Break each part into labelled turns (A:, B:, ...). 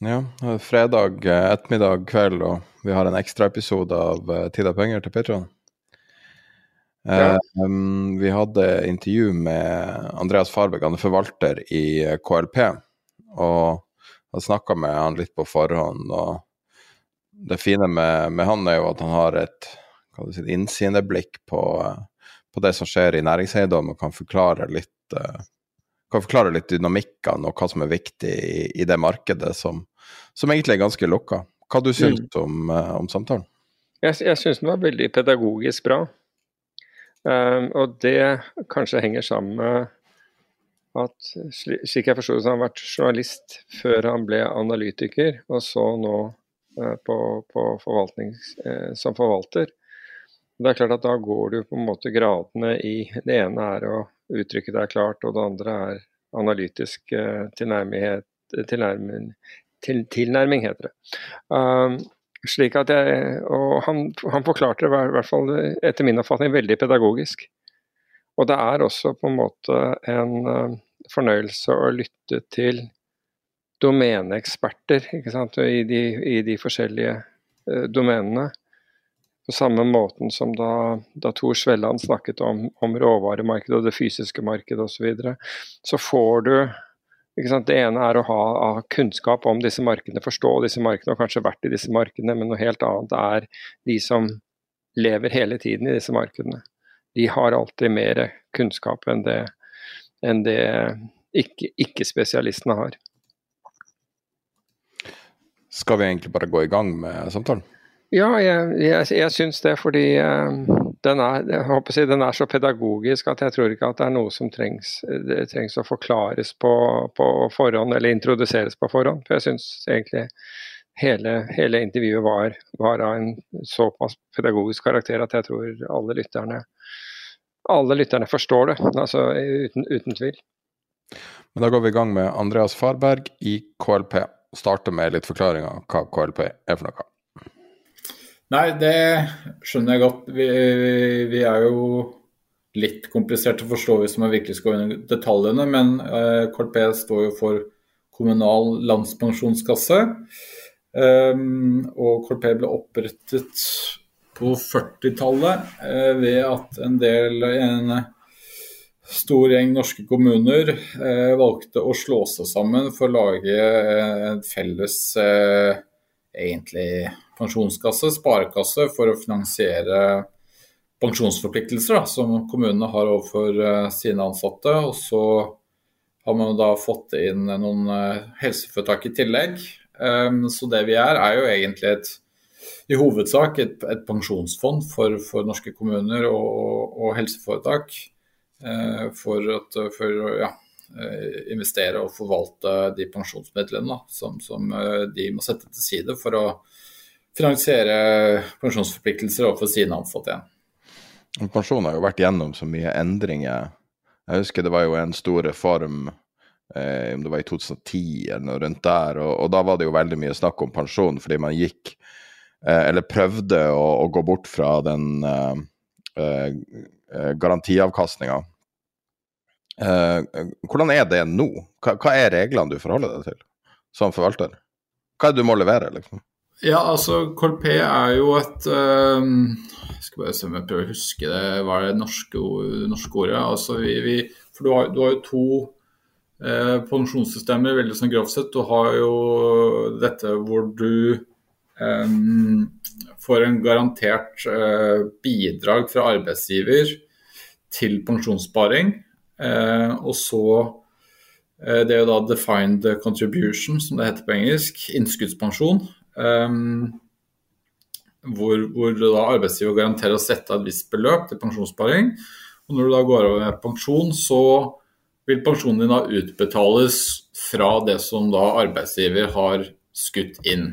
A: Ja, fredag eh, ettermiddag kveld, og vi har en ekstraepisode av eh, Tid og penger til Petron.
B: Ja.
A: Um, vi hadde intervju med Andreas Farberg, han er forvalter i KLP. Og jeg snakka med han litt på forhånd. og Det fine med, med han er jo at han har et si, innsideblikk på, på det som skjer i næringseiendom, og kan forklare litt eh, kan forklare litt dynamikkene og hva som er viktig i, i det markedet som, som egentlig er ganske lukka. Hva du syns om, eh, om samtalen?
B: Jeg, jeg syns den var veldig pedagogisk bra. Um, og det kanskje henger sammen med at sli- slik jeg forsto det, så har han vært journalist før han ble analytiker, og så nå eh, på, på forvaltning, eh, som forvalter. Det er klart at Da går du på en måte gradene i Det ene er å uttrykke er klart, og det andre er analytisk eh, tilnærming, til, tilnærming, heter det. Um, slik at jeg, og han, han forklarte det i hvert fall etter min oppfatning veldig pedagogisk. Og det er også på en måte en eh, fornøyelse å lytte til domeneeksperter? I, i de forskjellige eh, domenene. På samme måten som da, da Tor Svelland snakket om, om råvaremarkedet og det fysiske markedet osv. Så, videre, så får du ikke? Det ene er å ha, ha kunnskap om disse markedene, forstå disse markedene og kanskje vært i disse markedene, men noe helt annet er de som lever hele tiden i disse markedene. De har alltid mer kunnskap enn det, enn det ikke- ikke-spesialistene har.
A: Skal vi egentlig bare gå i gang med samtalen?
B: Ja, jeg, jeg, jeg syns det, fordi eh, den, er, si, den er så pedagogisk at jeg tror ikke at det er noe som trengs, trengs å forklares på, på forhånd, eller introduseres på forhånd. For jeg syns egentlig hele, hele intervjuet var, var av en såpass pedagogisk karakter at jeg tror alle lytterne, alle lytterne forstår det, altså uten, uten tvil.
A: Men da går vi i gang med Andreas Farberg i KLP. Starter med litt forklaring av hva KLP er for noe.
C: Nei, det skjønner jeg godt. Vi, vi er jo litt komplisert å forstå hvis man virkelig skal gå inn i detaljene, men eh, KLP står jo for Kommunal landspensjonskasse. Um, og KLP ble opprettet på 40-tallet eh, ved at en del en stor gjeng norske kommuner eh, valgte å slå seg sammen for å lage eh, en felles eh, egentlig pensjonskasse, sparekasse, for å finansiere pensjonsforpliktelser da, som kommunene har overfor eh, sine ansatte. Og så har man da fått inn noen eh, helseforetak i tillegg. Um, så det vi er, er jo egentlig et i hovedsak et, et pensjonsfond for, for norske kommuner og, og, og helseforetak. eh, for, at, for å ja, investere og forvalte de pensjonsmidlene da, som, som de må sette til side for å finansiere pensjonsforpliktelser overfor sine ansatte igjen.
A: Pensjon har jo vært gjennom så mye endringer. Jeg husker det var jo en stor reform eh, om det var i 2010 eller noe rundt der, og, og da var det jo veldig mye snakk om pensjon fordi man gikk eh, eller prøvde å, å gå bort fra den eh, eh, garantiavkastninga. Eh, hvordan er det nå? Hva, hva er reglene du forholder deg til som forvalter? Hva er det du må levere, liksom?
C: Ja, altså Colpé er jo et uh, skal bare se om jeg prøver å huske det, hva er det norske, norske ordet? Altså, vi, vi, for du har, du har jo to uh, pensjonssystemer veldig sånn grovt sett. Du har jo dette hvor du um, får en garantert uh, bidrag fra arbeidsgiver til pensjonssparing. Uh, og så Det er jo da defined contribution, som det heter på engelsk. Innskuddspensjon. Eh, hvor, hvor da arbeidsgiver garanterer å sette et visst beløp til pensjonssparing. Og når du da går over med pensjon, så vil pensjonen din da utbetales fra det som da arbeidsgiver har skutt inn.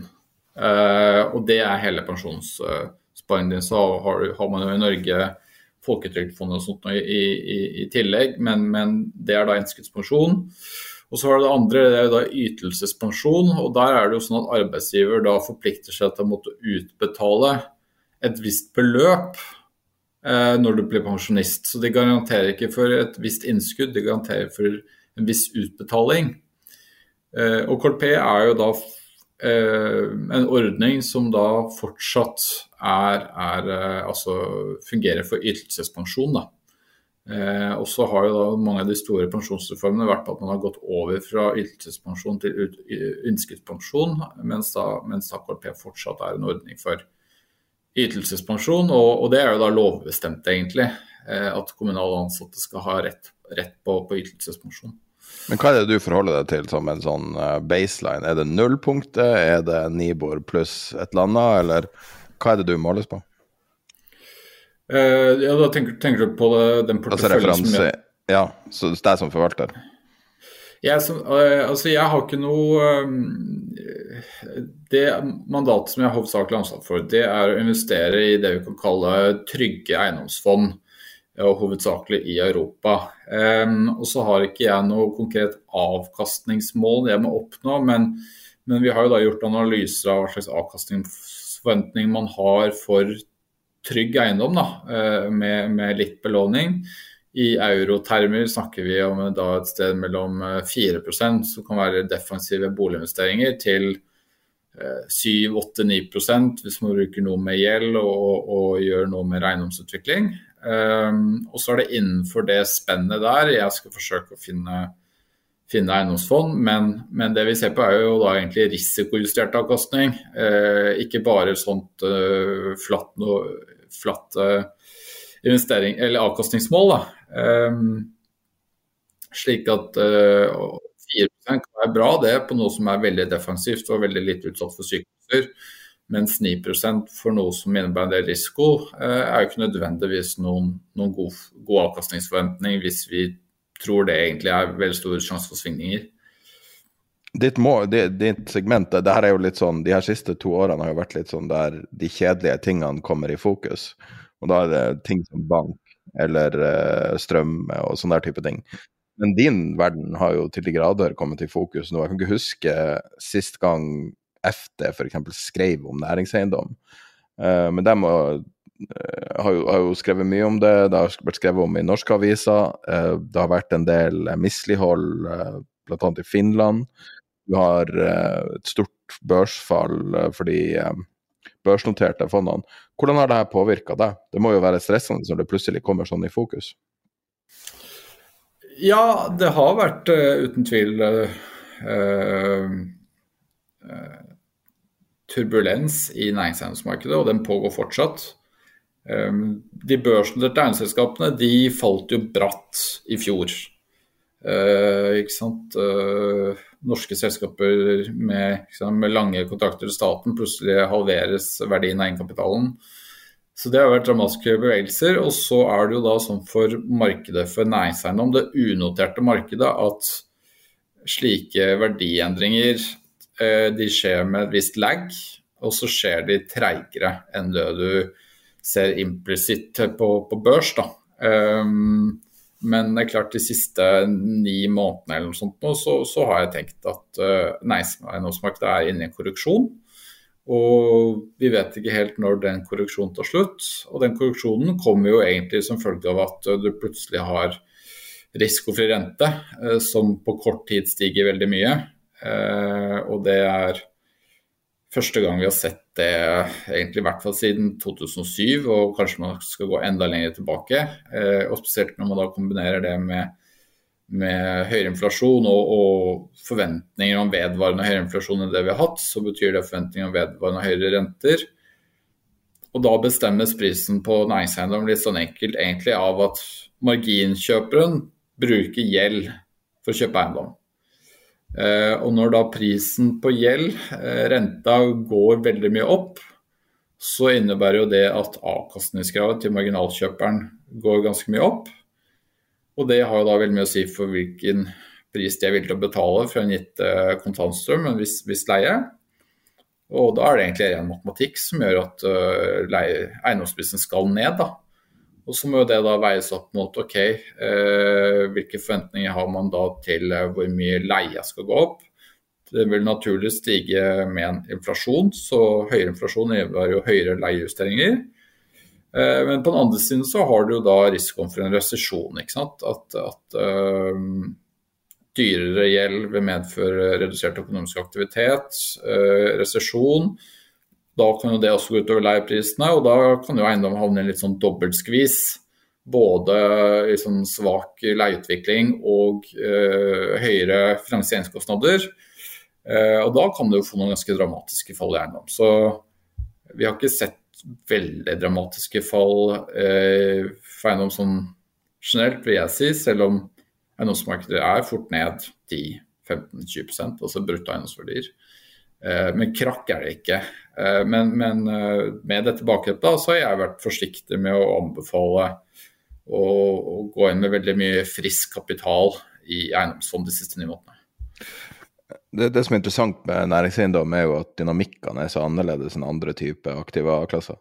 C: Uh, og det er hele pensjonssparingen din. Så har, har, man jo i Norge Folketrygdfondet og sånt i, i, i tillegg, men, men, det er da innskuddspensjon. Og så har du det andre, det er jo da ytelsespensjon. og Der er det jo sånn at arbeidsgiver da forplikter seg til å måtte utbetale et visst beløp eh, når du blir pensjonist. Så de garanterer ikke for et visst innskudd, de garanterer for en viss utbetaling. Eh, og KLP er jo da eh, en ordning som da fortsatt er, er eh, altså fungerer for ytelsespensjon. da. Eh, og så har jo da mange av de store pensjonsreformene vært på at man har gått over fra ytelsespensjon til innskuddspensjon, mens da, mens AKP fortsatt er en ordning for ytelsespensjon. Og, og det er jo da lovbestemt, egentlig, eh, at kommunale ansatte skal ha rett, rett på, på, ytelsespensjon.
A: Men hva er det du forholder deg til som en sånn eh, baseline? Er det nullpunktet, er det Nibor pluss et eller annet, eller hva er det du måles på?
C: Uh, ja, Da tenker, tenker, du på den
A: altså porteføljen altså som jeg... Ja, så det er som forvalter?
C: Jeg, som, uh, altså jeg har ikke noe uh, Det mandatet som jeg har hovedsakelig ansvar for, det er å investere i det vi kan kalle trygge eiendomsfond. Og hovedsakelig i Europa. Um, og så har ikke jeg noe konkret avkastningsmål jeg må oppnå, men, men vi har jo da gjort analyser av hva slags avkastningsforventning man har for trygg eiendom da, eh, med, med, litt belåning. I eurotermer snakker vi om da et sted mellom 4 eh, som kan være defensive boliginvesteringer, til 7-8-9 eh, hvis man bruker noe med gjeld og, og gjør noe med eiendomsutvikling. Um, og så er det innenfor det spennet der jeg skal forsøke å finne, finne eiendomsfond, men, men, det vi ser på er jo da egentlig risikojustert avkastning. Uh, ikke bare sånt uh, flatt noe flatt eh, investering, eller avkastningsmål. Um, slik at uh, eh, 4 kan være bra det på noe som er veldig defensivt og veldig litt utsatt for sykdommer. Mens 9% for noe som innebærer en del risiko, uh, er jo ikke nødvendigvis noen, noen god, god, avkastningsforventning hvis vi tror det egentlig er veldig stor sjanse for svingninger.
A: Ditt, må, ditt, segment, det her er jo litt sånn, De her siste to årene har jo vært litt sånn der de kjedelige tingene kommer i fokus. Og da er det ting som bank eller uh, strøm og sånne der type ting. Men din verden har jo til de grader kommet i fokus nå. Jeg kan ikke huske sist gang FD f.eks. skrev om næringseiendom. Uh, men de uh, har, jo, har, jo, skrevet mye om det. Det har vært skrevet om i norske aviser. det har vært en del mislighold, uh, bl.a. i Finland. Du har eh, et stort børsfall eh, for de eh, børsnoterte fondene. Hvordan har dette påvirka deg? Det må jo være stressende når det plutselig kommer sånn i fokus?
C: Ja, det har vært uten tvil turbulens i næringseiendomsmarkedet, og den pågår fortsatt. Um, de børsnoterte eiendomsselskapene de falt jo bratt i fjor. ikke sant? Norske selskaper med, liksom, med, lange kontrakter til staten plutselig halveres verdien av egenkapitalen. Så det har vært dramatiske bevegelser. Og så er det jo da sånn for markedet for næringseiendom, det unoterte markedet, at slike verdiendringer eh, de skjer med et visst lag, og så skjer de treigere enn det du ser implisitt på, på børs. da. Um, men det er klart de siste ni månedene eller noe sånt nå, så, så har jeg tenkt at uh, eiendomsmarkedet er inne i en korreksjon. Og vi vet ikke helt når den korreksjonen tar slutt. Og den korreksjonen kommer jo egentlig som følge av at du plutselig har risikofri rente, uh, som på kort tid stiger veldig mye. Uh, og det er første gang vi har sett det egentlig i hvert fall siden 2007, og kanskje man skal gå enda lenger tilbake. Eh, og Spesielt når man da kombinerer det med med høyere inflasjon og, og, forventninger om vedvarende høyere inflasjon enn det vi har hatt, så betyr det forventninger om vedvarende høyere renter. Og da bestemmes prisen på næringseiendom litt sånn enkelt egentlig av at marginkjøperen bruker gjeld for å kjøpe eiendom. Eh, og når da prisen på gjeld, eh, renta, går veldig mye opp, så innebærer jo det at avkastningskravet til marginalkjøperen går ganske mye opp. Og det har jo da veldig mye å si for hvilken pris de er villige til å betale for en gitt eh, kontantstrøm, en viss, viss, leie. Og da er det egentlig ren matematikk som gjør at uh, eiendomsprisen skal ned. da. Og så må det da veies opp mot ok, eh, hvilke forventninger har man da til eh, hvor mye leia skal gå opp. Det vil naturlig stige med en inflasjon, så høyere inflasjon innebærer jo høyere leiejusteringer. Eh, men på den andre siden så har du jo da risikoen for en resesjon. At, at uh, dyrere gjeld vil medføre redusert økonomisk aktivitet, uh, resesjon. Da kan jo det også gå utover leieprisene, og da kan jo eiendom havne i en litt sånn dobbeltskvis. Både sånn svak leieutvikling og eh, høyere finansieringskostnader. Eh, og da kan det jo få noen ganske dramatiske fall i eiendom. Så vi har ikke sett veldig dramatiske fall eh, for eiendom sånn generelt, vil jeg si, selv om eiendomsmarkedet er fort ned 10-15-20% altså brutto eiendomsverdier. Men krakk er det ikke. Eh, men, men eh, med dette bakteppet så har jeg vært forsiktig med å anbefale å, å, gå inn med veldig mye frisk kapital i eiendomsfond de siste ni månedene.
A: Det, det, som er interessant med næringseiendom, er jo at dynamikkene er så annerledes enn andre typer aktive klasser.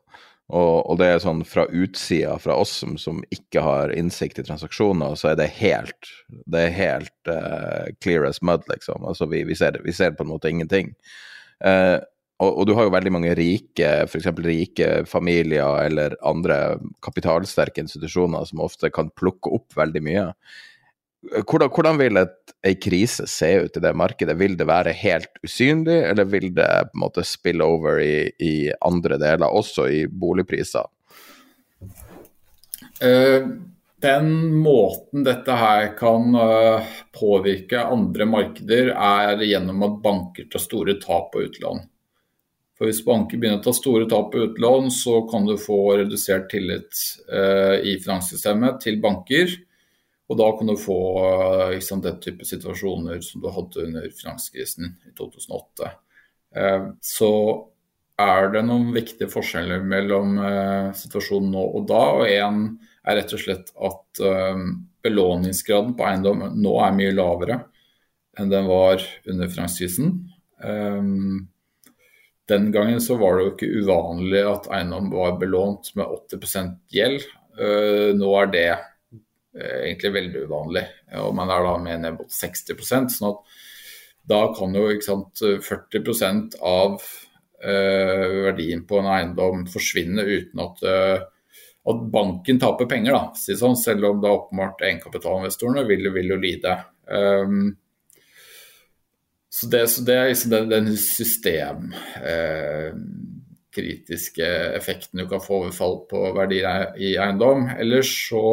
A: Og, og, det er sånn fra utsida, fra oss som, som, ikke har innsikt i transaksjoner, så er det helt det er helt uh, clear as mud, liksom. Altså vi, vi, ser, vi, ser, på en måte ingenting. Uh, og, og, du har jo veldig mange rike, f.eks. rike familier eller andre kapitalsterke institusjoner som ofte kan plukke opp veldig mye. Hvordan, hvordan vil et, en krise se ut i det markedet? Vil det være helt usynlig, eller vil det på en måte spille over i, i andre deler, også i boligpriser?
C: Uh, den måten dette her kan uh, påvirke andre markeder, er gjennom at banker tar store tap på utlån. For Hvis banker begynner å ta store tap på utlån, så kan du få redusert tillit eh, i finanssystemet til banker. Og da kan du få eh, sant, den type situasjoner som du hadde under finanskrisen i 2008. Eh, så er det noen viktige forskjeller mellom eh, situasjonen nå og da. og En er rett og slett at belåningsgraden på eiendom nå er mye lavere enn den var under finanskrisen. Den gangen så var det jo ikke uvanlig at eiendom var belånt med 80 gjeld. Nå er det egentlig veldig uvanlig, og man er da med ned mot 60% sånn at da kan jo sant, 40 av eh, verdien på en eiendom forsvinne uten at, eh, at banken taper penger, da, si sånn, selv om da åpenbart egenkapitalinvestorene vil, vil jo lide. Um, så det, så det er liksom den, den systemkritiske eh, effekten du kan få ved fall på verdier i eiendom. Ellers så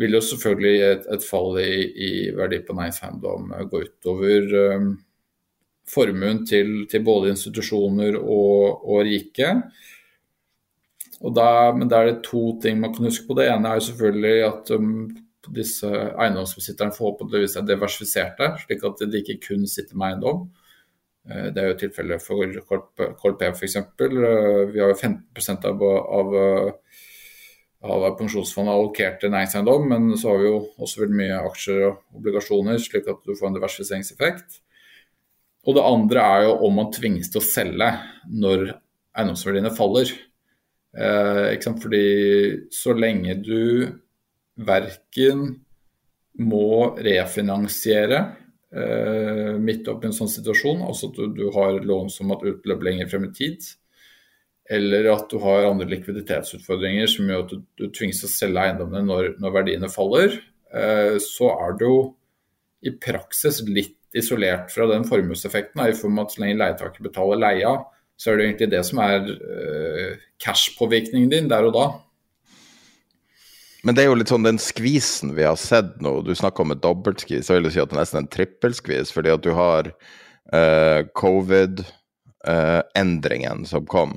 C: vil jo selvfølgelig et, et fall i, i, verdi på næringseiendom gå utover um, formuen til, til, både institusjoner og, og rike. Og da, men da er det to ting man kan huske på. Det ene er jo selvfølgelig at um, disse eiendomsbesitterne forhåpentligvis er diversifiserte, slik at de ikke kun sitter med eiendom. Eh, det er jo tilfellet for KLP f.eks. Eh, vi har jo 15 av, av, av pensjonsfondet allokert til næringseiendom, men så har vi jo også veldig mye aksjer og obligasjoner, slik at du får en diversifiseringseffekt. Og det andre er jo om man tvinges til å selge når eiendomsverdiene faller. Eh, Fordi så lenge du verken må refinansiere eh, midt oppi en sånn situasjon, altså at du, du har lån som har utløp lenger frem i tid, eller at du har andre likviditetsutfordringer som gjør at du, du tvinges til å selge eiendommene når, når verdiene faller, eh, så er du jo i praksis litt isolert fra den formueseffekten, i form av at så lenge leietaker betaler leia, så er det egentlig det som er eh, cash-påvirkningen din der og da.
A: men det er jo litt sånn den skvisen vi har sett nå. Du snakker om et dobbeltskvis, så vil si at det er nesten en trippelskvis, fordi at du har eh, covid-endringen uh, som kom.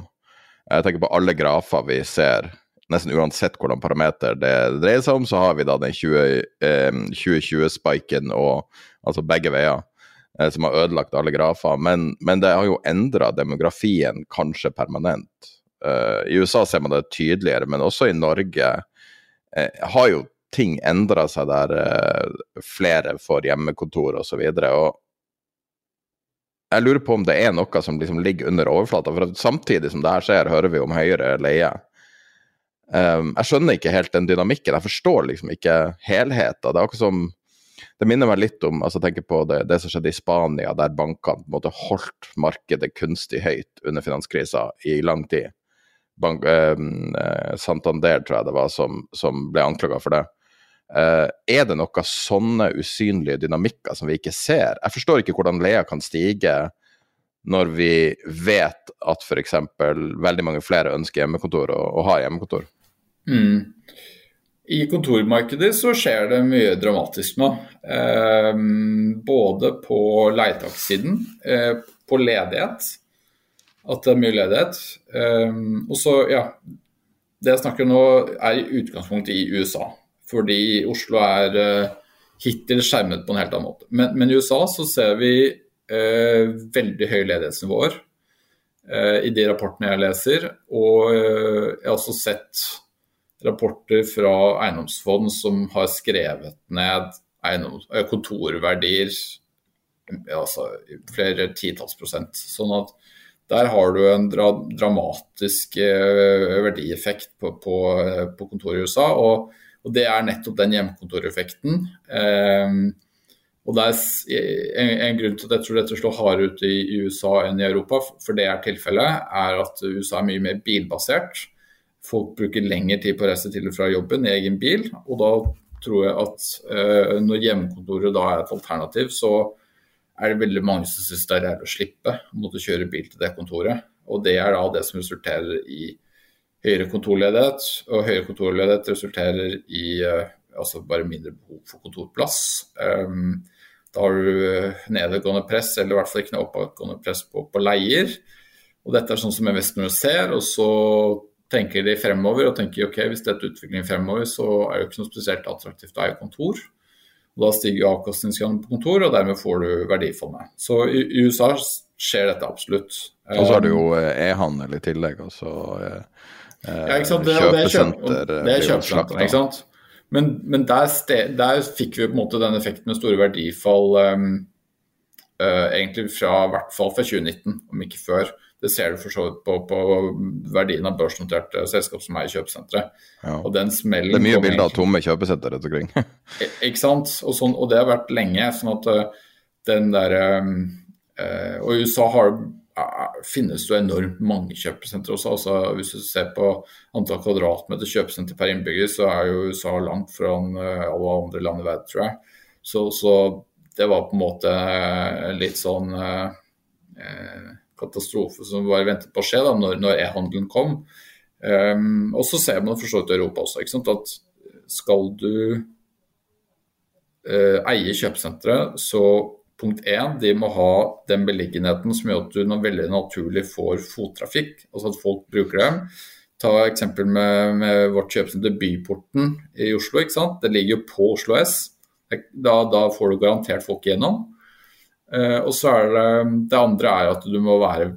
A: Jeg tenker på alle grafer vi ser, nesten uansett hvordan parameter det dreier seg om, så har vi da den 2020-spiken uh, og altså begge veier eh, som har ødelagt alle grafer. Men, men det har jo endra demografien kanskje permanent. Uh, I USA ser man det tydeligere, men også i Norge har jo ting endra seg der flere får hjemmekontor osv. Og, så og jeg lurer på om det er noe som liksom ligger under overflata. For samtidig som det her skjer, hører vi om høyere leie. Um, jeg skjønner ikke helt den dynamikken. Jeg forstår liksom ikke helheten. Det er akkurat som det minner meg litt om altså tenker på det, det som skjedde i Spania, der bankene på en måte holdt markedet kunstig høyt under finanskrisa i lang tid. Bank, um, Santander, tror jeg det var, som, som ble anklaga for det. Eh, er det noen sånne usynlige dynamikker som vi ikke ser? Jeg forstår ikke hvordan Lea kan stige når vi vet at f.eks. veldig mange flere ønsker hjemmekontor og, og har hjemmekontor.
C: Mm. I kontormarkedet så skjer det mye dramatisk nå. Eh, både på leietakssiden, eh, på ledighet, at det er mye ledighet. Eh, og så, ja Det jeg snakker nå, er i utgangspunktet i USA. Fordi Oslo er eh, hittil skjermet på en helt annen måte. Men, men i USA så ser vi eh, veldig høye ledighetsnivåer eh, i de rapportene jeg leser. Og jeg har også sett rapporter fra eiendomsfond som har skrevet ned eh, kontorverdier altså flere titalls prosent. Sånn at der har du en dra dramatisk eh, verdieffekt på, på, eh, på kontoret i USA. Og, og, det er nettopp den hjemmekontoreffekten. Eh, og det er en, grunn til at jeg tror dette slår hardere ut i, USA enn i Europa, for det er tilfellet, er at USA er mye mer bilbasert folk bruker lengre tid på å reise til og fra jobben i egen bil. Og da tror jeg at uh, når hjemmekontoret da er et alternativ, så er det veldig mange som syns det er å slippe å måtte kjøre bil til det kontoret. Og det er da det som resulterer i høyere kontorledighet. Og høyere kontorledighet resulterer i uh, altså bare mindre behov for kontorplass. Um, da har du nedadgående press, eller i hvert fall ikke noe oppadgående press på, på leier. Og dette er sånn som investorene ser. og så tenker de fremover og tenker ok, hvis dette er utviklingen fremover, så er det ikke noe spesielt attraktivt å eie kontor. Og Da stiger avkastningsgraden på kontor, og dermed får du verdifondet. Så i, i USA skjer dette absolutt.
A: Og så har du jo eh, e-handel i tillegg, altså
C: eh, ja, ikke sant? Det, kjøpesenter. Det er, kjøpesenter, ikke sant. Men, men der, sted, der, fikk vi på en måte den effekten med store verdifall um, uh, egentlig fra hvert fall fra 2019, om ikke før. Det ser du for så vidt på, på, verdien av børsnoterte selskap som er i kjøpesentre.
A: Ja. Og den smellen Det er mye bilder av tomme kjøpesentre rundt omkring.
C: ikke sant. Og, sånn, og, det har vært lenge. sånn at uh, den der uh, Og i USA har, uh, finnes det enormt mange kjøpesentre også. altså Hvis du ser på antall kvadratmeter kjøpesenter per innbygger, så er jo USA langt fra alle andre land i verden, tror jeg. Så, så, det var på en måte litt sånn eh, katastrofe som bare ventet på å skje da, når, når e-handelen kom. Um, og så ser man for så vidt i Europa også ikke sant, at skal du eh, eie kjøpesentre, så punkt én, de må ha den beliggenheten som gjør at du veldig naturlig får fottrafikk, altså at folk bruker dem. Ta eksempel med, med vårt kjøpesenter Byporten i Oslo. ikke sant? Det ligger jo på Oslo S. Da, da får du garantert folk igjennom. Eh, og så er det, det andre er at du må være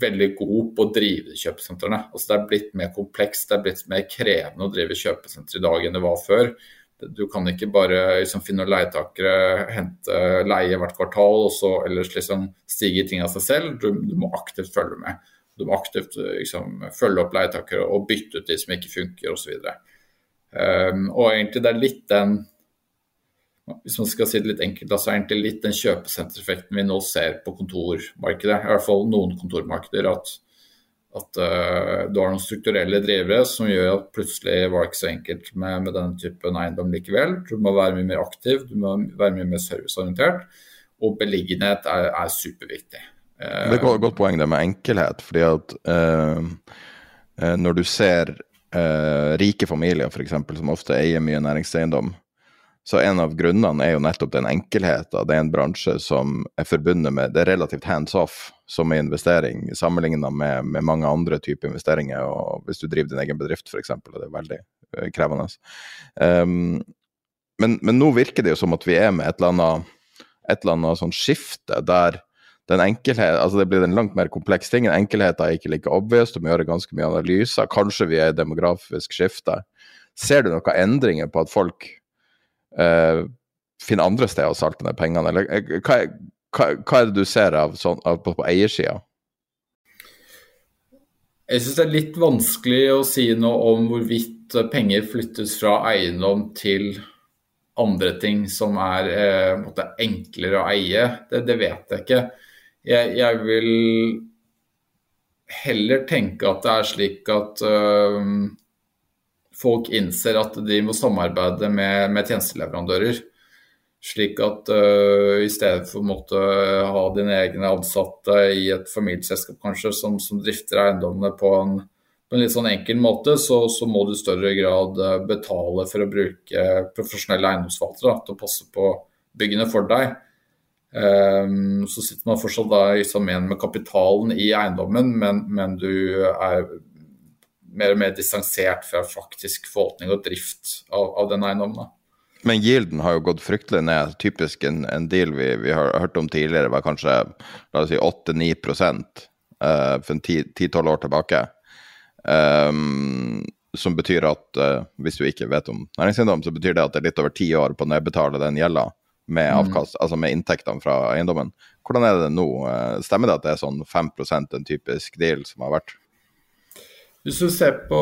C: veldig god på å drive kjøpesentrene. Altså det er blitt mer komplekst, det er blitt mer krevende å drive kjøpesenter i dag enn det var før. Du kan ikke bare liksom, finne leietakere, hente leie hvert kvartal og så ellers liksom stige ting av seg selv. Du, du, må aktivt følge med. Du må aktivt liksom, følge opp leietakere og bytte ut de som ikke funker osv. Um, ehm, og egentlig det er litt den hvis man skal si det litt enkelt, så er egentlig litt den kjøpesentereffekten vi nå ser på kontormarkedet, i hvert fall noen kontormarkeder, at, at uh, du har noen strukturelle drivere som gjør at plutselig var det ikke så enkelt med, med denne typen eiendom likevel. Du må være mye mer aktiv, du må være mye mer serviceorientert, og beliggenhet er, er superviktig.
A: Uh, det er et godt poeng det med enkelhet, fordi at uh, når du ser rike familier, f.eks., som ofte eier mye næringseiendom. Så en av grunnene er jo nettopp den enkelheten. Det er en bransje som er forbundet med Det er relativt hands off som er investering, sammenlignet med, med, mange andre typer investeringer. og Hvis du driver din egen bedrift, f.eks., og det er veldig uh, krevende. Um, men, men, nå virker det jo som at vi er med et eller annet, et eller annet sånn skifte der den enkelhet, altså det blir en langt mer kompleks ting. Enkelheten er ikke like obvious, du må gjøre ganske mye analyser. Kanskje vi er i demografisk skifte. Ser du noen endringer på at folk uh, finne andre steder å salte ned pengene? Eller eh, hva, hva, hva, er det du ser av, sånn, av på, på eiersida?
C: Jeg syns det er litt vanskelig å si noe om hvorvidt penger flyttes fra eiendom til andre ting som er eh, enklere å eie. Det, det, vet jeg ikke. Jeg, jeg, vil heller tenke at det er slik at øh, folk innser at de må samarbeide med, med tjenesteleverandører. Slik at uh, i stedet for å måtte ha dine egne ansatte i et familieselskap kanskje, som, som drifter eiendommene på en, på en, litt sånn enkel måte, så, så, må du i større grad uh, betale for å bruke profesjonelle eiendomsforvaltere til å passe på byggene for deg. Um, så sitter man fortsatt da liksom igjen med kapitalen i eiendommen, men, men du er mer og mer distansert fra faktisk forvaltning og drift av, av den eiendommen.
A: Men gilden har jo gått fryktelig ned. Typisk en, en deal vi, vi, har hørt om tidligere, var kanskje la oss si 8-9% uh, for 10-12 år tilbake. Um, som betyr at uh, hvis du ikke vet om næringseiendom, så betyr det at det er litt over ti år på å nedbetale den gjelda med, mm. avkast, mm. altså med inntektene fra eiendommen. Hvordan er det nå? Uh, stemmer det at det er sånn 5 en typisk deal som har vært?
C: Hvis du ser på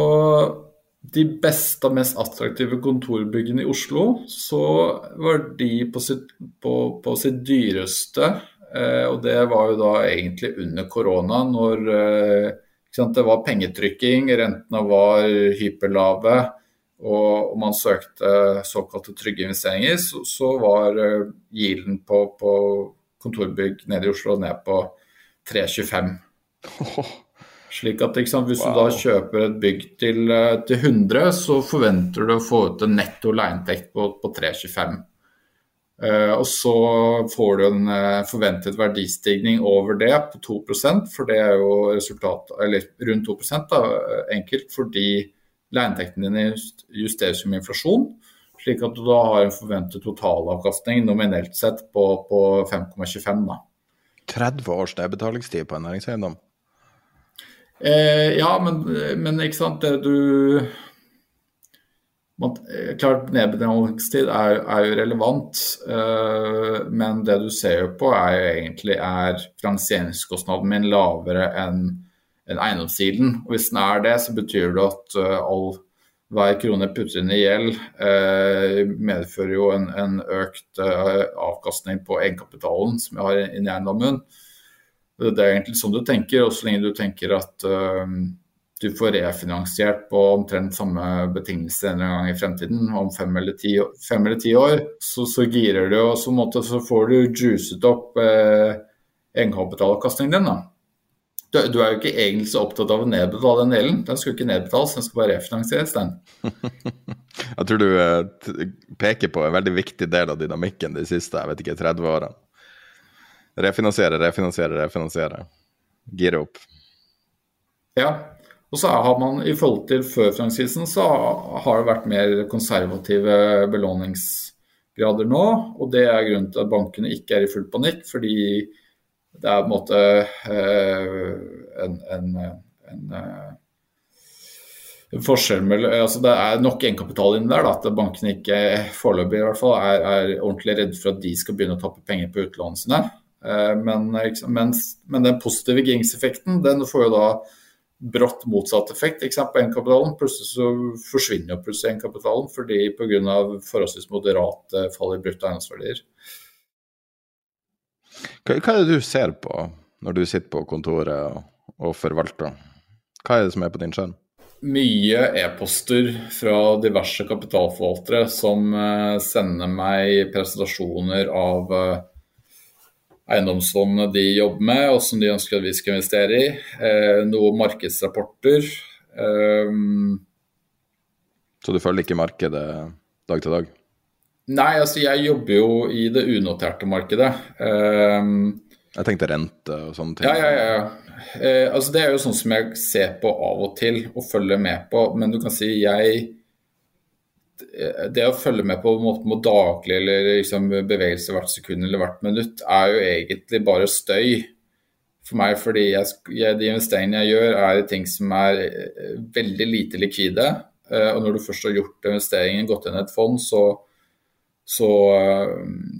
C: de beste og mest attraktive kontorbyggene i Oslo, så var de på sitt, på, på sitt dyreste. Eh, og det var jo da egentlig under korona, når eh, det var pengetrykking, rentene var hyperlave og, og man søkte såkalte trygge investeringer, så, så var eh, gilden på, på kontorbygg nede i Oslo ned på 3,25. Slik at sant, Hvis wow. du da kjøper et bygg til, eh, til, 100, så forventer du å få ut en netto leieinntekt på, på 325. Uh, eh, og så får du en uh, forventet verdistigning over det på 2% for det er jo resultat, eller rundt 2 da, enkelt, fordi leieinntektene dine justeres med inflasjon. Slik at du da har en forventet totalavkastning nominelt sett på, på 5,25.
A: 30 års nedbetalingstid på en næringseiendom?
C: Eh, ja, men, men, ikke sant det du man, eh, Klart nedbetalingstid er, er, jo relevant, eh, men det du ser jo på er jo egentlig er finansieringskostnaden min lavere enn en eiendomssiden. Og hvis den er det, så betyr det at uh, all hver krone putter inn i gjeld eh, medfører jo en, en økt uh, avkastning på egenkapitalen som jeg har inni eiendommen. Det er egentlig sånn du tenker, og så lenge du tenker at du får refinansiert på omtrent samme betingelser en gang i fremtiden, om fem eller ti, fem eller ti år, så, så, girer du, og så, måte, så får du juicet opp eh, egenkapitalavkastningen din. da. Du, du, er jo ikke egentlig så opptatt av å nedbetale den delen. Den skal ikke nedbetales, den skal bare refinansieres, den.
A: jeg tror du eh, peker på en veldig viktig del av dynamikken de siste jeg vet ikke, 30 årene. Refinansiere, refinansiere, refinansiere. Gire opp.
C: Ja. Og så har man i forhold til før finanskrisen, så har det vært mer konservative belåningsgrader nå. Og det er grunnen til at bankene ikke er i full panikk, fordi det er på en måte eh, en, en, en, en forskjell altså Det er nok egenkapital inni der da, at bankene ikke foreløpig er, er ordentlig redde for at de skal begynne å tappe penger på utlånene sine. Eh, men, mens, men, den positive gingseffekten den får jo da brått motsatt effekt ikke sant, på egenkapitalen. Plutselig så forsvinner jo plutselig egenkapitalen fordi pga. forholdsvis moderate fall i brutto eiendomsverdier.
A: Hva, hva, er det du ser på når du sitter på kontoret og, og forvalter? Hva er det som er på din skjerm?
C: Mye e-poster fra diverse kapitalforvaltere som uh, sender meg presentasjoner av uh, eiendomsfondene de jobber med, og som de ønsker at vi skal investere i. Eh, noen markedsrapporter. Eh,
A: Så du følger ikke markedet dag til dag?
C: Nei, altså jeg jobber jo i det unoterte markedet. Um,
A: jeg tenkte rente og sånne ting.
C: Ja, ja, ja. Eh, altså Det er jo sånn som jeg ser på av og til og følger med på. Men du kan si jeg Det å følge med på en måte med daglig eller liksom bevegelse hvert sekund eller hvert minutt, er jo egentlig bare støy for meg. Fordi jeg, jeg, de investeringene jeg gjør, er i ting som er eh, veldig lite likvide. Uh, og når du først har gjort investeringen, gått inn i et fond, så så,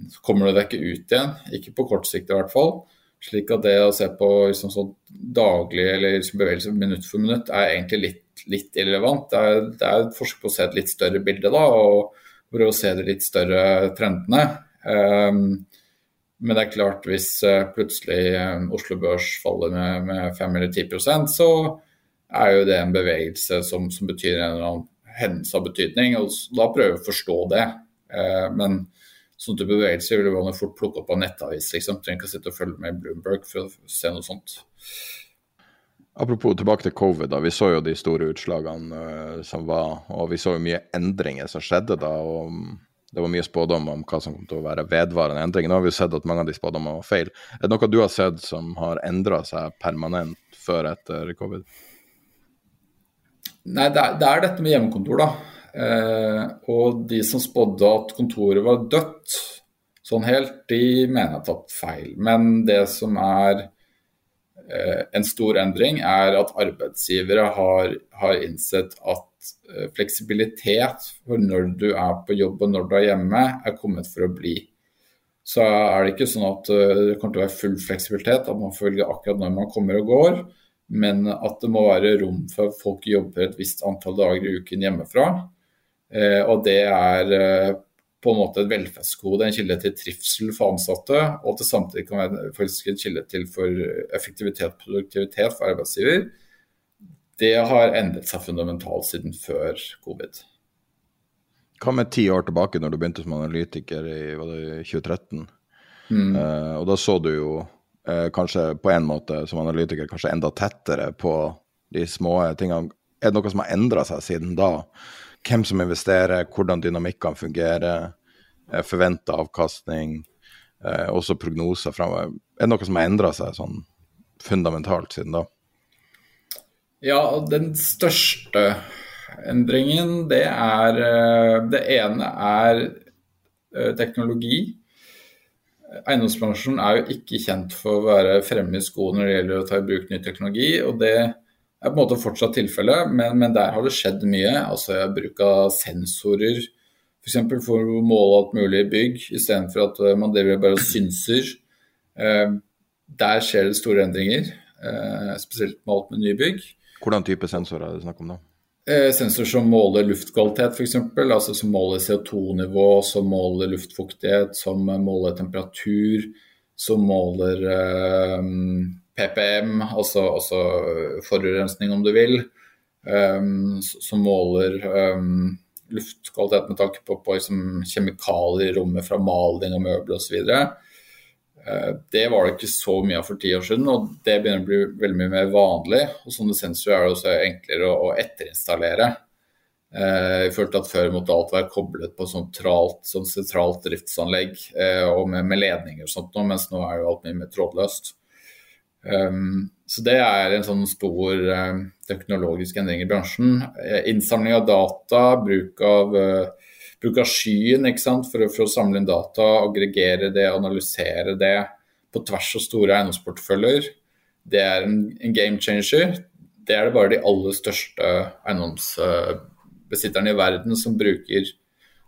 C: så kommer du deg ikke ut igjen. Ikke på kort sikt i hvert fall. Slik at det å se på liksom sånn daglig eller liksom bevegelse minutt for minutt er egentlig litt, litt irrelevant. Det er, det er, et forsøk på å se et litt større bilde da, og prøve å se de litt større trendene. Um, men det er klart, hvis uh, plutselig um, Oslo Børs faller med, med 5 eller 10 så er jo det en bevegelse som, som betyr en eller annen hendelse av betydning. og Da prøver vi å forstå det. Uh, men sånn type bevegelser vil man fort plukke opp av nettavis. liksom. Trenger ikke å sitte og følge med i Bloomberg for å se noe sånt.
A: Apropos tilbake til covid, da. Vi så jo de store utslagene uh, som var, og vi så jo mye endringer som skjedde da. og Det var mye spådom om hva som kom til å være vedvarende endringer. Nå har vi jo sett at mange av de spådommene var feil. Er det noe du har sett som har endra seg permanent før etter covid?
C: Nei, det er, det er dette med hjemmekontor, da. Eh, og de som spådde at kontoret var dødt sånn helt, de mener jeg har tatt feil. Men det som er en stor endring, er at arbeidsgivere har, har innsett at eh, fleksibilitet for når du er på jobb og når du er hjemme, er kommet for å bli. Så er det ikke sånn at eh, det kommer til å være full fleksibilitet, at man velge akkurat når man kommer og går. Men at det må være rom for at folk jobber et visst antall dager i uken hjemmefra. Eh, og det er eh, på en måte et velferdsgode, en kilde til trivsel for ansatte, og at det samtidig kan være en kilde til for effektivitet og produktivitet for arbeidsgiver. Det har endret seg fundamentalt siden før covid.
A: Hva med ti år tilbake, når du begynte som analytiker i 2013? Mm. Uh, og da så du jo uh, kanskje på en måte som analytiker kanskje enda tettere på de små tingene. Er det noe som har endra seg siden da? Hvem som investerer, hvordan dynamikkene fungerer, eh, forventa avkastning, eh, også prognoser framover. Er det noe som har endra seg sånn fundamentalt siden da?
C: Ja, den største endringen, det er eh, Det ene er teknologi. Eiendomsbransjen er jo ikke kjent for å være fremme i skoene når det gjelder å ta i bruk ny teknologi. og det er på en måte fortsatt tilfellet, men, men, der har det skjedd mye. Altså Bruk av sensorer f.eks. For, for å måle alt mulig i bygg, istedenfor at eh, man driver bare og synser. Eh, der skjer det store endringer, eh, spesielt med alt med nye bygg.
A: Hvordan type sensorer er det snakk om da?
C: Eh, sensor som måler luftkvalitet f.eks., altså som måler CO2-nivå, som måler luftfuktighet, som måler temperatur, som måler eh, PPM, altså, altså forurensning om du vil, um, som måler um, luftkvalitet med tanke på, på liksom, kjemikalier i rommet fra maling og møbler osv. Uh, det var det ikke så mye av for ti år siden, og det begynner å bli veldig mye mer vanlig. og Sånne sensorer er det også enklere å, å etterinstallere. Uh, jeg følte at Før måtte alt være koblet på sentralt, sånn sentralt driftsanlegg uh, og med, med, ledninger og sånt, mens nå er jo alt mye mer trådløst. Um, så det er en sånn stor uh, teknologisk endring i bransjen. Uh, innsamling av data, bruk av, uh, bruk av skyen for, for, å samle inn data, aggregere det, analysere det på tvers av store eiendomsporteføljer. Det er en, en, game changer. Det er det bare de aller største eiendomsbesitterne i verden som bruker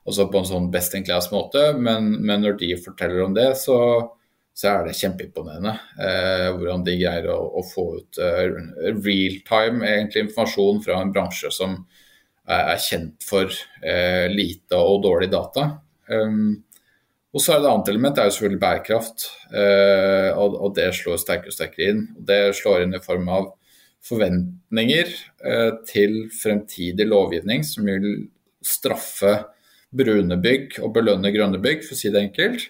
C: også på en sånn best in class måte, men, men når de forteller om det, så så er det kjempeimponerende eh, hvordan de greier å, å få ut uh, real-time informasjon fra en bransje som er, er kjent for uh, lite og dårlig data. Um, og så er det annet element, det er jo selvfølgelig bærekraft. Uh, og, og, det slår sterkere og sterkere inn. Det slår inn i form av forventninger eh, til fremtidig lovgivning som vil straffe brune bygg og belønne grønne bygg, for å si det enkelt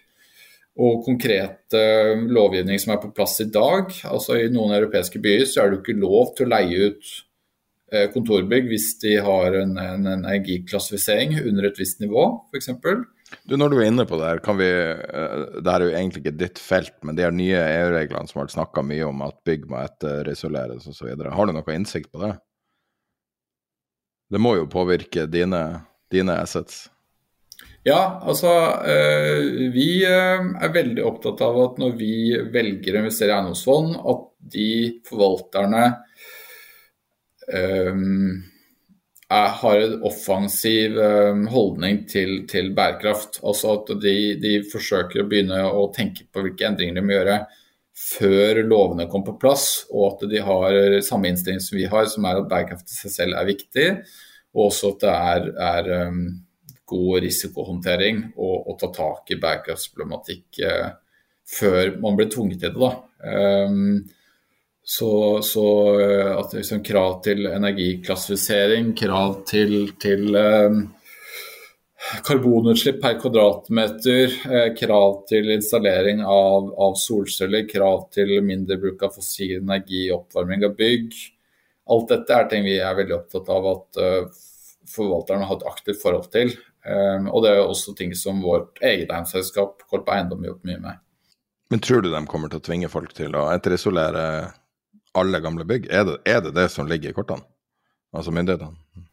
C: og konkrete lovgivning som er på plass i dag. Altså I noen europeiske byer så er det ikke lov til å leie ut eh, kontorbygg hvis de har en, en energiklassifisering under et visst nivå, f.eks.
A: Du, Når du er inne på det her, kan vi eh, Det her er jo egentlig ikke ditt felt, men de her nye EU-reglene som har snakka mye om at bygg må etterisoleres osv. Har du noe innsikt på det? Det må jo påvirke dine, dine assets?
C: Ja, altså øh, vi øh, er veldig opptatt av at når vi velger å investere i eiendomsfond, at de forvalterne um, er, har en offensiv holdning til, til, bærekraft. Altså at de, de, forsøker å begynne å tenke på hvilke endringer de må gjøre før lovene kommer på plass, og at de har samme innstilling som vi har, som er at bærekraft i seg selv er viktig, og også at det er, er god risikohåndtering og, og ta tak i bærekraftsproblematikk eh, før man blir tvunget til det. Um, så, så, eh, at liksom, krav til energiklassifisering, krav til, til um, karbonutslipp per kvadratmeter, eh, krav til installering av, av, solceller, krav til mindre bruk av fossil energi i oppvarming av bygg. Alt dette er ting vi er veldig opptatt av at uh, forvalterne har et aktivt forhold til. Um, og det er jo også ting som vårt eget eiendomsselskap Korp Eiendom har gjort mye med.
A: Men tror du de kommer til å tvinge folk til å etterisolere alle gamle bygg? Er det, er det det, som ligger i kortene? Altså myndighetene?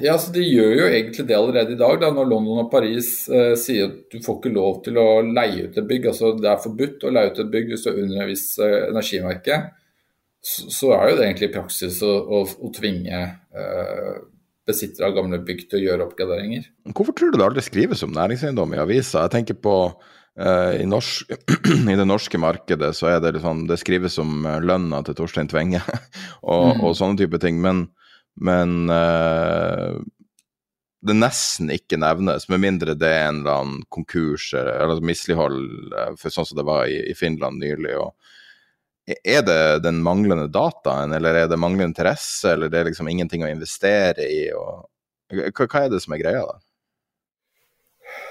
C: Ja, altså De gjør jo egentlig det allerede i dag. Da, når London og Paris eh, sier at du får ikke lov til å leie ut et bygg. altså Det er forbudt å leie ut et bygg hvis du er under et visst eh, energimerke. Så, så, er jo det egentlig i praksis å, å, å tvinge eh, besittere av gamle bygg til å gjøre oppgraderinger.
A: Hvorfor tror du det aldri skrives om næringseiendom i avisa? Jeg tenker på uh, i, norsk, i, det norske markedet så er det liksom, det skrives om uh, lønna til Torstein Tvenge og, mm. og, sånne type ting, men, men uh, det nesten ikke nevnes, med mindre det er en eller annen konkurs eller mislighold, for sånn som det var i, i Finland nylig. og er det den manglende dataen, eller er det manglende interesse, eller det er liksom ingenting å investere i? Og... Hva, hva, er det som er greia da?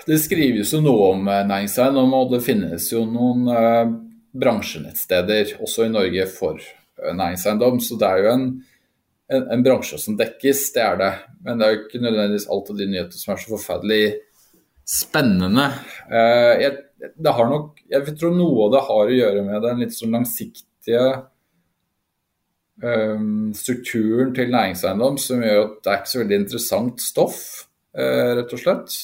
C: Det skrives jo noe om eh, næringseiendom, og det finnes jo noen eh, bransjenettsteder også i Norge for uh, næringseiendom. Så det er jo en, en, en, bransje som dekkes, det er det. Men det er jo ikke nødvendigvis alt av de nyheter som er så forferdelig spennende. Eh, jeg, det har nok, jeg tror noe av det har å gjøre med den litt sånn langsiktige langsiktige um, strukturen til næringseiendom som gjør at det er ikke så veldig interessant stoff, uh, rett og slett.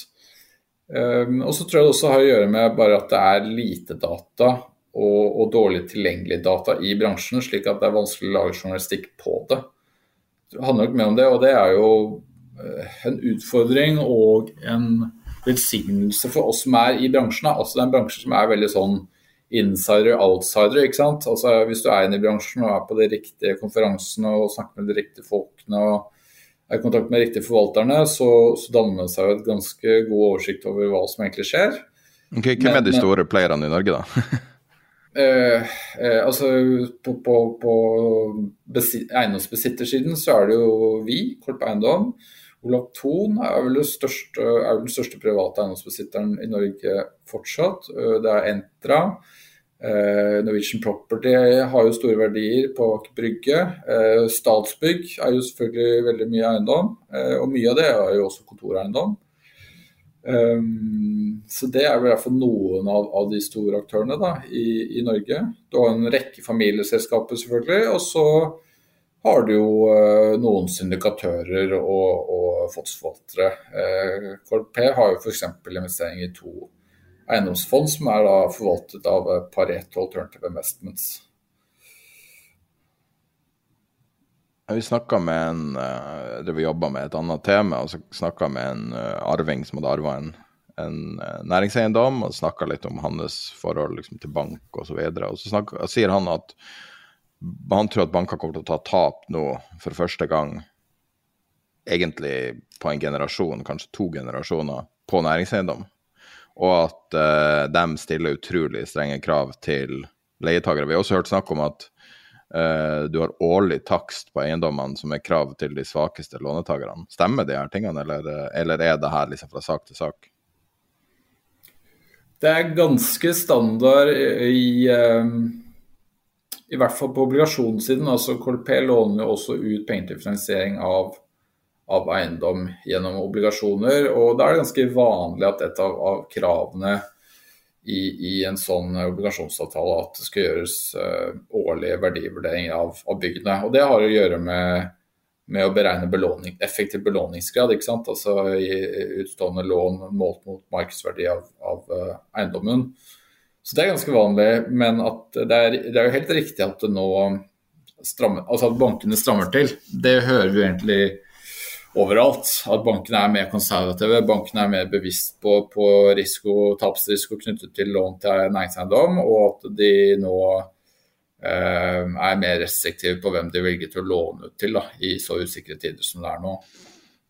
C: Um, og så tror jeg det også har å gjøre med bare at det er lite data og, og dårlig tilgjengelig data i bransjen, slik at det er vanskelig å lage journalistikk på det. Det handler nok mer om det, og det er jo en utfordring og en velsignelse for oss som er i bransjen. Altså det er en bransje som er veldig sånn insider outsider. ikke sant? Altså Hvis du er inne i bransjen og er på de riktige konferansene og snakker med de riktige folkene og er i kontakt med de riktige forvalterne, så, så danner det seg jo et ganske god oversikt over hva som egentlig skjer.
A: Okay, hvem er de store playerne i Norge, da?
C: eh, eh, altså På, på, på eiendomsbesittersiden så er det jo vi, Korp Eiendom. Olav Thon er vel, største, er vel den største private eiendomsbesitteren i Norge fortsatt. Eh, det er Entra. Eh, Norwegian Property har jo store verdier på Aker Brygge. Eh, Statsbygg er jo selvfølgelig veldig mye eiendom, og mye av det er jo også kontoreiendom. så det er vel i hvert fall noen av, av de store aktørene da, i, i, Norge. Du har en rekke familieselskaper selvfølgelig, og så har du jo noen syndikatører og, og fondsforvaltere. KLP har jo f.eks. investering i to eiendomsfond som er da forvaltet av eh, Pareto Alternative Investments.
A: Vi snakka med en det vi jobba med et annet tema, og så snakka med en arving som hadde arva en, en næringseiendom, og snakka litt om hans forhold liksom, til bank osv. Og, så og så snakker, sier han at han tror at banker kommer til å ta tap nå for første gang, egentlig på en generasjon, kanskje to generasjoner, på næringseiendom og at uh, de stiller utrolig strenge krav til leietakere. Vi har også hørt snakk om at uh, du har årlig takst på eiendommene som er krav til de svakeste lånetakerne. Stemmer de her tingene, eller, eller er det her liksom fra sak til sak?
C: Det er ganske standard i, um, i hvert fall på obligasjonssiden. altså KLP låner jo også ut penger til finansiering av, av, eiendom gjennom obligasjoner. og Da er det ganske vanlig at et av, av kravene i, i, en sånn obligasjonsavtale at det skal gjøres uh, årlige verdivurderinger av, av byggene. og Det har å gjøre med, med å beregne belåning, effektiv belåningsgrad. ikke sant? Altså i utstående lån målt mot markedsverdi av, av uh, eiendommen. Så det er ganske vanlig. Men det er, det er, jo helt riktig at det nå strammer, altså at bankene strammer til. Det hører vi egentlig overalt. At bankene er mer konservative. Bankene er mer bevisst på, på risiko, tapsrisiko knyttet til lån til næringseiendom, og at de nå eh, er mer restriktive på hvem de velger til å låne ut til da, i så usikre tider som det er nå.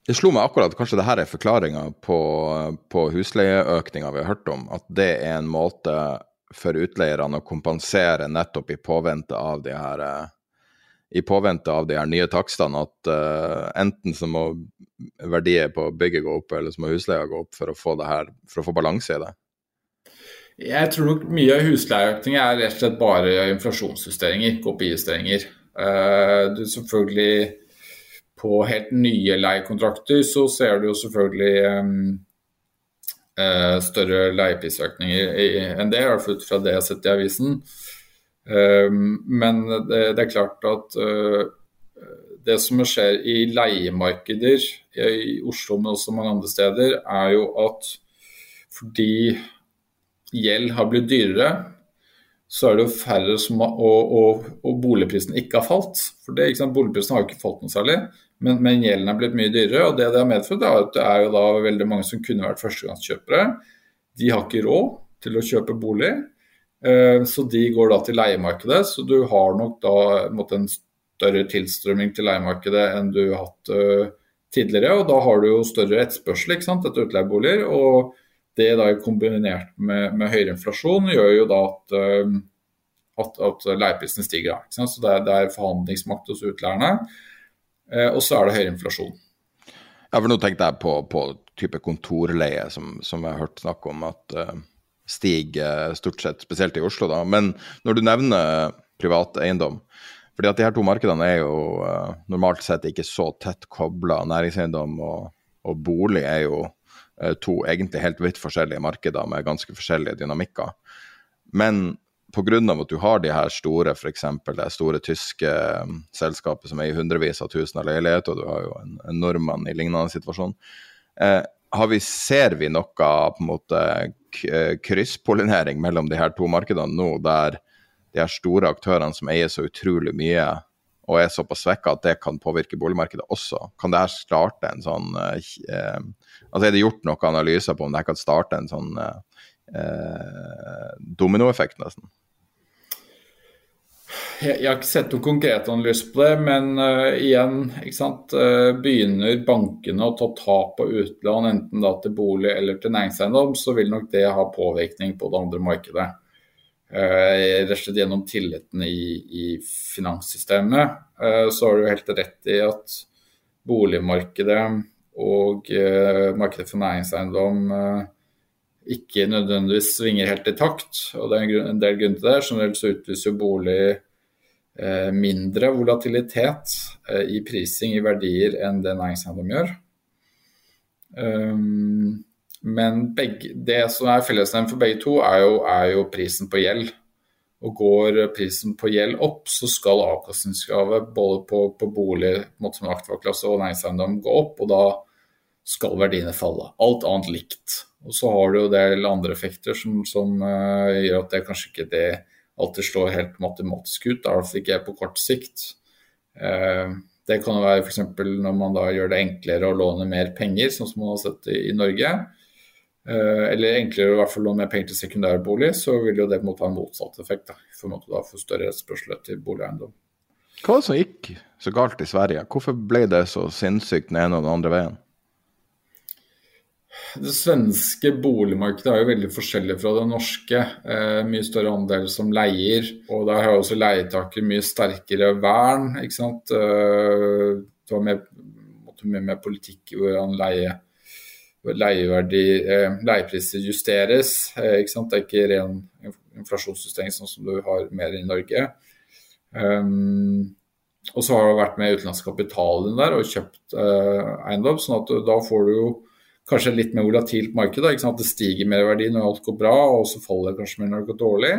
A: Det slo meg akkurat at kanskje det her er forklaringa på, på husleieøkninga vi har hørt om. At det er en måte for utleierne å kompensere nettopp i påvente av de her påvente av de her nye takstene. At uh, enten så må verdier på bygget gå opp, eller så må husleia gå opp for å få her, for å få balanse i det.
C: Jeg tror nok mye av husleieøkningen er rett og slett bare inflasjonsjusteringer, KPI-justeringer. Uh, du selvfølgelig på helt nye leiekontrakter så ser du jo selvfølgelig um, uh, større leieprisøkninger enn det, i hvert fall ut fra det jeg har sett i avisen. Um, men det, er klart at uh, det som skjer i leiemarkeder i Oslo, men også mange andre steder, er jo at fordi gjeld har blitt dyrere, så er det jo færre som har, og, og, og boligprisen ikke har falt. For det, Boligprisen har jo ikke falt noe særlig. Men, men, gjelden er blitt mye dyrere, og det det har medført, er at det er jo da veldig mange som kunne vært førstegangskjøpere. De har ikke råd til å kjøpe bolig, eh, så de går da til leiemarkedet. Så du har nok da en større tilstrømming til leiemarkedet enn du har hatt uh, tidligere. Og da har du jo større etterspørsel etter utleieboliger. Og det da kombinert med, med høyere inflasjon gjør jo da at, uh, at, at leieprisene stiger. Så det er, det er forhandlingsmakt hos utleierne. Eh, og så er det høyere inflasjon.
A: Ja, for nå tenkte jeg på, på type kontorleie, som, som jeg har hørt snakk om at uh, stiger stort sett, spesielt i Oslo. da. Men når du nevner privat eiendom, fordi at de her to markedene er jo uh, normalt sett ikke så tett kobla. Næringseiendom og, og, bolig er jo uh, to egentlig helt vidt forskjellige markeder med ganske forskjellige dynamikker. Men pga. at du har de her store, f.eks. det store tyske um, selskapet som er i hundrevis av tusen av leiligheter, og du har jo en, en nordmann i lignende situasjon. Eh, vi, ser vi noe på en måte eh, krysspollinering mellom de her to markedene nå, der de her store aktørene som eier så utrolig mye og er såpass svekka at det kan påvirke boligmarkedet også? Kan det her starte en sånn eh, eh Altså Er det gjort noen analyser på om det her kan starte en sånn eh, eh dominoeffekt, nesten?
C: Jeg, har ikke sett noen konkret analyse på det, men uh, igjen, uh, begynner bankene å ta tap på utlån, enten til bolig eller til næringseiendom, så vil nok det ha påvirkning på det andre markedet. Uh, rett og slett gjennom tilliten i, i finanssystemet. så har du helt rett i at boligmarkedet og markedet for næringseiendom ikke nødvendigvis svinger helt i takt. og Det er en del grunner til det. Generelt så utviser jo bolig eh, mindre volatilitet eh, i prising i verdier enn det næringseiendom gjør. Um, men begge, det som er fellesnevnt for begge to, er jo, er jo, prisen på gjeld. Og Går prisen på gjeld opp, så skal avkastningskravet både på, på bolig som aktivaklasse og næringseiendom gå opp, og da skal verdiene falle. Alt annet likt. Og så har du jo del andre effekter som, som uh, gjør at det kanskje ikke det alltid slår helt matematisk ut. I hvert fall ikke på kort sikt. Uh, det kan jo være f.eks. når man da gjør det enklere å låne mer penger, sånn som man har sett i, i Norge. Uh, eller enklere å i hvert fall låne mer penger til sekundærbolig, så vil jo det på en ha en motsatt effekt. Da, for da få større etterspørsel til boligeiendom.
A: Hva var det som gikk så galt i Sverige? Hvorfor ble det så sinnssykt den ene og den andre veien?
C: Det svenske boligmarkedet er jo veldig forskjellig fra det norske. Eh, mye større andel som leier, og der har også leietaker mye sterkere vern. ikke sant? Eh, det var med, måtte mye mer politikk hvordan leie, leieverdi, eh, leiepriser justeres. Eh, ikke sant? Det er ikke ren inflasjonsjustering sånn som du har mer i Norge. Um, og så har du vært med utenlandsk kapital der og kjøpt uh, eiendom, sånn at da får du jo kanskje litt mer volatilt marked. Da, det stiger mer verdi når alt går bra, og så faller det kanskje mer når det går dårlig.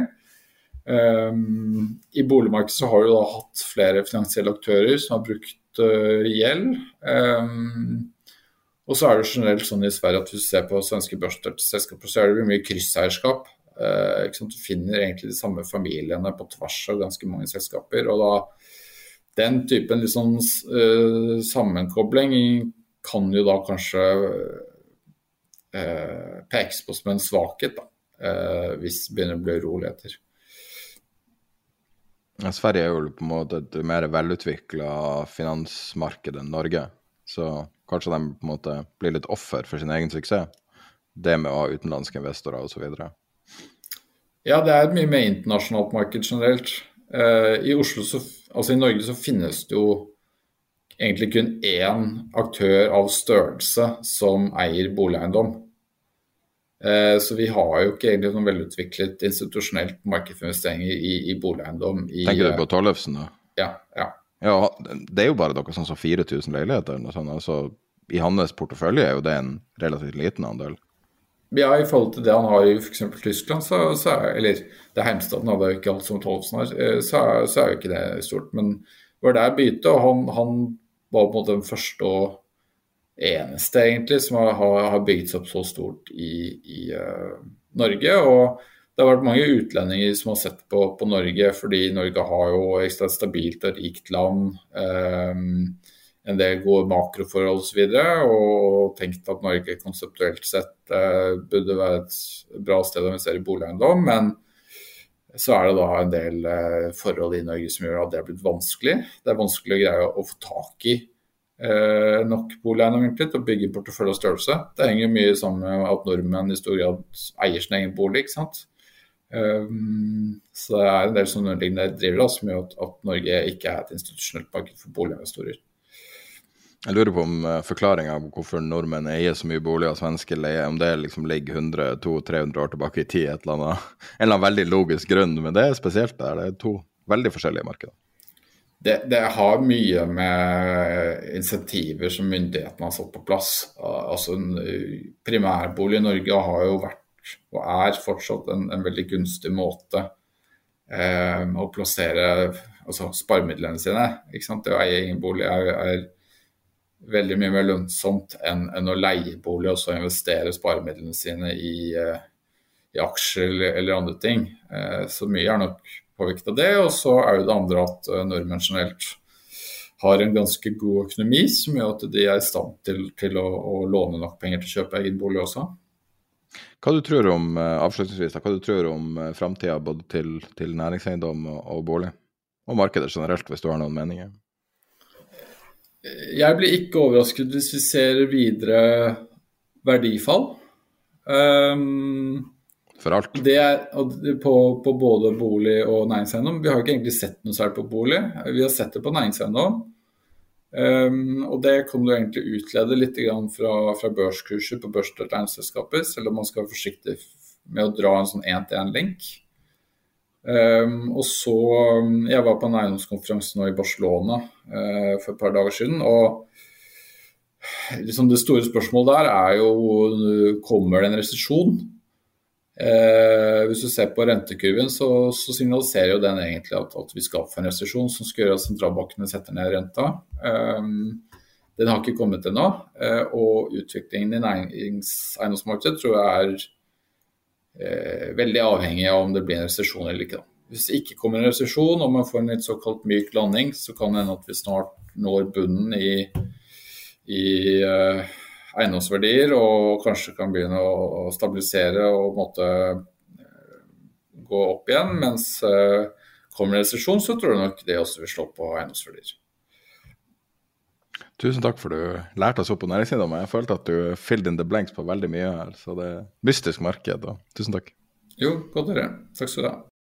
C: Um, I boligmarkedet så har du da hatt flere finansielle aktører som har brukt uh, gjeld. Um, og så er det generelt sånn i Sverige at hvis du ser på svenske børsselskaper, så er det mye krysseierskap. Uh, du finner egentlig de samme familiene på tvers av ganske mange selskaper. og da den typen liksom, uh, sammenkobling kan jo da kanskje pekes på som en svakhet, da, uh, hvis det begynner å bli uroligheter.
A: Sverige er jo på en måte et mer velutvikla finansmarked enn Norge. Så kanskje de på en måte blir litt offer for sin egen suksess. Det med å ha utenlandske investorer osv.
C: Ja, det er et mye mer internasjonalt marked generelt. Uh, I Oslo, så, altså i Norge så finnes det jo egentlig kun én aktør av størrelse som eier boligeiendom. Eh, så vi har jo ikke egentlig noen velutviklet institusjonelt marked for investeringer i, i boligeiendom. I,
A: Tenker du på Tollefsen, da?
C: Ja, ja.
A: ja. Det er jo bare noe sånn som 4000 leiligheter. Eller sånt. Altså, I hans portefølje er jo det en relativt liten andel.
C: Ja, i forhold til det han har i f.eks. Tyskland, så, så er, eller det Heimstaden hadde jo ikke alt som Tollefsen har, eh, så, så, er jo ikke det stort. Men det var der begynte, og han, han var på en måte den første og eneste, egentlig, som har, har bygget seg opp så stort i, i uh, Norge. og det har vært mange utlendinger som har sett på, på Norge, fordi Norge har jo ekstra stabilt og rikt land. Um, en del gode makroforhold osv. Og, så og tenkt at Norge konseptuelt sett uh, burde være et bra sted å investere i boligeiendom. Men så er det da en del uh, forhold i Norge som gjør at det har blitt vanskelig. Det er vanskelig å greie å få tak i eh, nok boligeiendom til å bygge portefølje og størrelse. Det henger mye sammen med at nordmenn i stor grad eier sin egen bolig. ikke sant? Um, så det er en del sånne underliggende driver som gjør at, at, Norge ikke er et institusjonelt marked for boliginvestorer.
A: Jeg lurer på om uh, eh, forklaringa på hvorfor nordmenn eier så mye bolig og svenske leier, om det liksom ligger 100-200-300 år tilbake i tid, et eller annet, en eller annen veldig logisk grunn. Men det er spesielt. Det er to veldig forskjellige markeder
C: det, det, har mye med insentiver som myndighetene har satt på plass. Altså Primærbolig i Norge har jo vært og er fortsatt en, en veldig gunstig måte eh, å plassere altså sparemidlene sine. Det å eie egen bolig er, er, veldig mye mer lønnsomt enn, enn å leie bolig og så investere sparemidlene sine i, eh, i aksjer eller, eller, andre ting. Eh, så mye er nok påvirket av det. Og så er jo det andre at eh, nordmenn generelt har en ganske god økonomi, som gjør at de er i stand til, til å, å, låne nok penger til å kjøpe egen bolig også.
A: Hva du tror om eh, avslutningsvis, hva du tror om eh, framtida både til, til næringseiendom og, og bolig? Og markedet generelt, hvis du har noen meninger?
C: Jeg blir ikke overrasket hvis vi ser videre verdifall. Um,
A: for alt.
C: Det er på, på både bolig og næringseiendom. Vi har ikke egentlig sett noe særlig på bolig, vi har sett det på næringseiendom. Um, og det kan du egentlig utlede litt fra, fra børskurser på børsnoterte eiendomsselskaper, selv om man skal være forsiktig med å dra en sånn én-til-én-link. Um, og så Jeg var på en eiendomskonferanse nå i Barcelona uh, for et par dager siden. og liksom Det store spørsmålet der er jo kommer det en resesjon. Eh, hvis du ser på rentekurven, så, så signaliserer jo den egentlig at, at vi skal få en resesjon som skal gjøre at sentralbankene setter ned renta. Eh, den har ikke kommet ennå. Eh, og utviklingen i næringseiendomsmarkedet tror jeg er eh, veldig avhengig av om det blir en resesjon eller ikke. Da. Hvis det ikke kommer en resesjon og man får en litt såkalt myk landing, så kan det hende at vi snart når bunnen i, i uh, eiendomsverdier og kanskje kan begynne å, stabilisere og måtte eh, gå opp igjen. Mens eh, kommer det resesjon, så tror jeg nok det også vil slå på eiendomsverdier.
A: Tusen takk for du lærte oss opp på næringseiendom. Jeg følte at du filled in the blanks på veldig mye her. Så det er mystisk marked. Og tusen takk.
C: Jo, godt å høre. Takk skal du ha.